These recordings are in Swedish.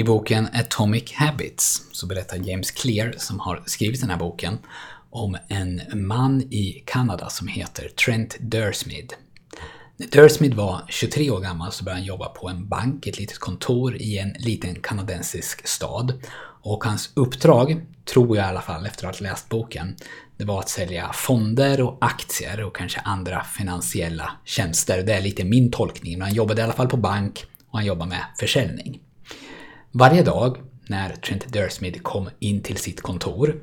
I boken Atomic Habits så berättar James Clear, som har skrivit den här boken, om en man i Kanada som heter Trent Dursmid. När Dursmid var 23 år gammal så började han jobba på en bank, ett litet kontor i en liten kanadensisk stad. Och hans uppdrag, tror jag i alla fall efter att ha läst boken, det var att sälja fonder och aktier och kanske andra finansiella tjänster. Det är lite min tolkning, men han jobbade i alla fall på bank och han jobbade med försäljning. Varje dag när Trent Dursmid kom in till sitt kontor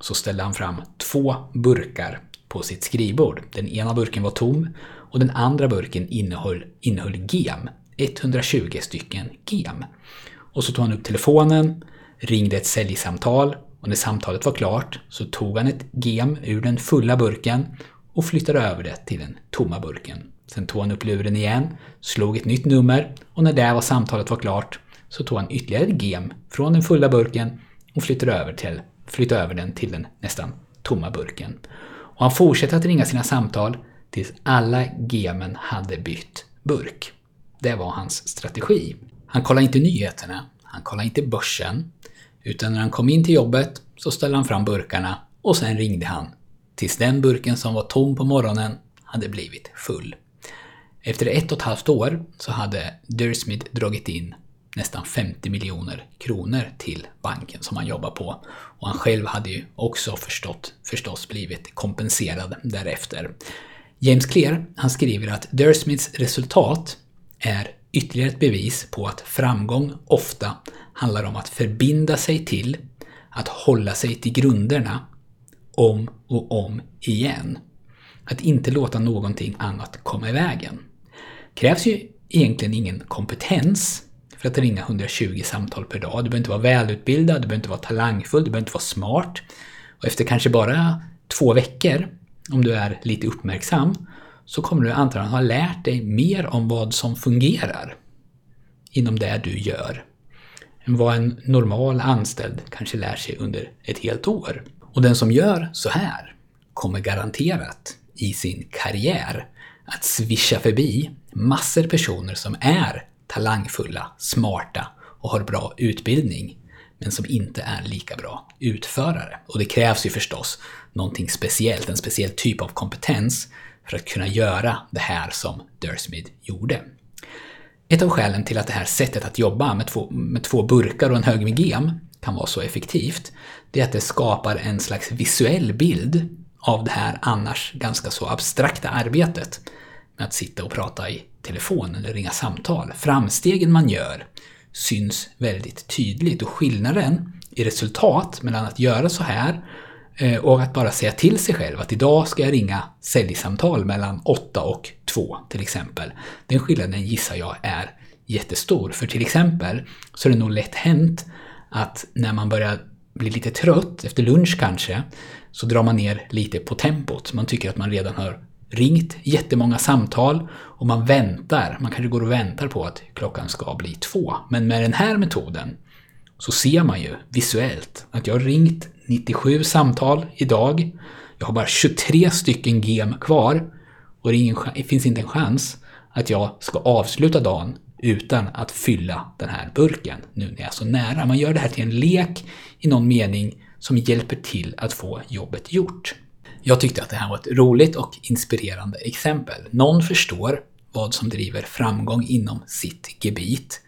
så ställde han fram två burkar på sitt skrivbord. Den ena burken var tom och den andra burken innehöll, innehöll gem. 120 stycken gem. Och så tog han upp telefonen, ringde ett säljsamtal och när samtalet var klart så tog han ett gem ur den fulla burken och flyttade över det till den tomma burken. Sen tog han upp luren igen, slog ett nytt nummer och när det var samtalet var klart så tog han ytterligare ett gem från den fulla burken och flyttade över, till, flyttade över den till den nästan tomma burken. Och han fortsatte att ringa sina samtal tills alla gemen hade bytt burk. Det var hans strategi. Han kollade inte nyheterna, han kollade inte börsen, utan när han kom in till jobbet så ställde han fram burkarna och sen ringde han tills den burken som var tom på morgonen hade blivit full. Efter ett och ett halvt år så hade Dursmith dragit in nästan 50 miljoner kronor till banken som han jobbar på. Och han själv hade ju också förstått, förstås blivit kompenserad därefter. James Clear han skriver att Dursmiths resultat är ytterligare ett bevis på att framgång ofta handlar om att förbinda sig till, att hålla sig till grunderna om och om igen. Att inte låta någonting annat komma i vägen. krävs ju egentligen ingen kompetens för att ringa 120 samtal per dag. Du behöver inte vara välutbildad, du behöver inte vara talangfull, du behöver inte vara smart. Och efter kanske bara två veckor, om du är lite uppmärksam, så kommer du antagligen ha lärt dig mer om vad som fungerar inom det du gör än vad en normal anställd kanske lär sig under ett helt år. Och den som gör så här kommer garanterat i sin karriär att svischa förbi massor personer som är talangfulla, smarta och har bra utbildning, men som inte är lika bra utförare. Och det krävs ju förstås någonting speciellt, en speciell typ av kompetens för att kunna göra det här som Dursmid gjorde. Ett av skälen till att det här sättet att jobba med två, med två burkar och en hög med gem kan vara så effektivt, det är att det skapar en slags visuell bild av det här annars ganska så abstrakta arbetet med att sitta och prata i telefon eller ringa samtal. Framstegen man gör syns väldigt tydligt och skillnaden i resultat mellan att göra så här eh, och att bara säga till sig själv att idag ska jag ringa säljsamtal mellan 8 och 2 till exempel. Den skillnaden gissar jag är jättestor. För till exempel så är det nog lätt hänt att när man börjar bli lite trött, efter lunch kanske, så drar man ner lite på tempot. Man tycker att man redan har ringt jättemånga samtal och man väntar, man kanske går och väntar på att klockan ska bli två. Men med den här metoden så ser man ju visuellt att jag har ringt 97 samtal idag. Jag har bara 23 stycken gem kvar och det finns inte en chans att jag ska avsluta dagen utan att fylla den här burken nu när jag är så nära. Man gör det här till en lek i någon mening som hjälper till att få jobbet gjort. Jag tyckte att det här var ett roligt och inspirerande exempel. Någon förstår vad som driver framgång inom sitt gebit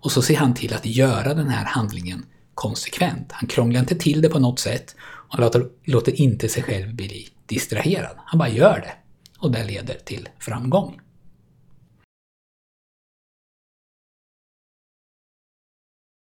och så ser han till att göra den här handlingen konsekvent. Han krånglar inte till det på något sätt och låter, låter inte sig själv bli distraherad. Han bara gör det och det leder till framgång.